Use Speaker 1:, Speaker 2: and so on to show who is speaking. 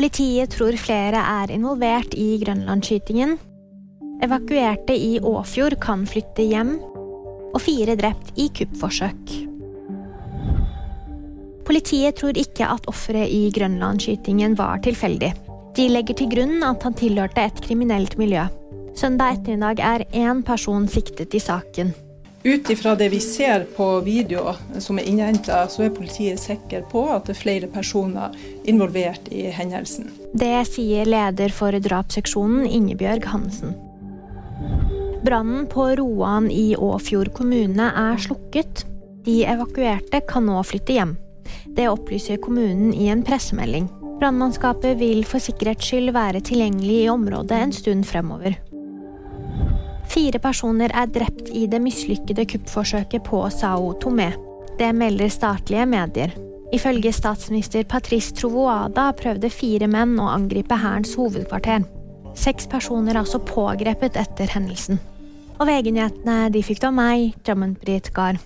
Speaker 1: Politiet tror flere er involvert i Grønlandsskytingen. Evakuerte i Åfjord kan flytte hjem. Og fire drept i kuppforsøk. Politiet tror ikke at offeret i Grønlandsskytingen var tilfeldig. De legger til grunn at han tilhørte et kriminelt miljø. Søndag ettermiddag er én person siktet i saken.
Speaker 2: Ut ifra det vi ser på video som er innhenta, så er politiet sikker på at det er flere personer involvert i hendelsen.
Speaker 1: Det sier leder for drapsseksjonen Ingebjørg Hansen. Brannen på Roan i Åfjord kommune er slukket. De evakuerte kan nå flytte hjem. Det opplyser kommunen i en pressemelding. Brannmannskapet vil for sikkerhets skyld være tilgjengelig i området en stund fremover. Fire personer er drept i det mislykkede kuppforsøket på Sao Tomé. Det melder statlige medier. Ifølge statsminister Patrice Trovoada prøvde fire menn å angripe hærens hovedkvarter. Seks personer er altså pågrepet etter hendelsen. Og VG-nyhetene de fikk av meg, Drummond Britt Gahr.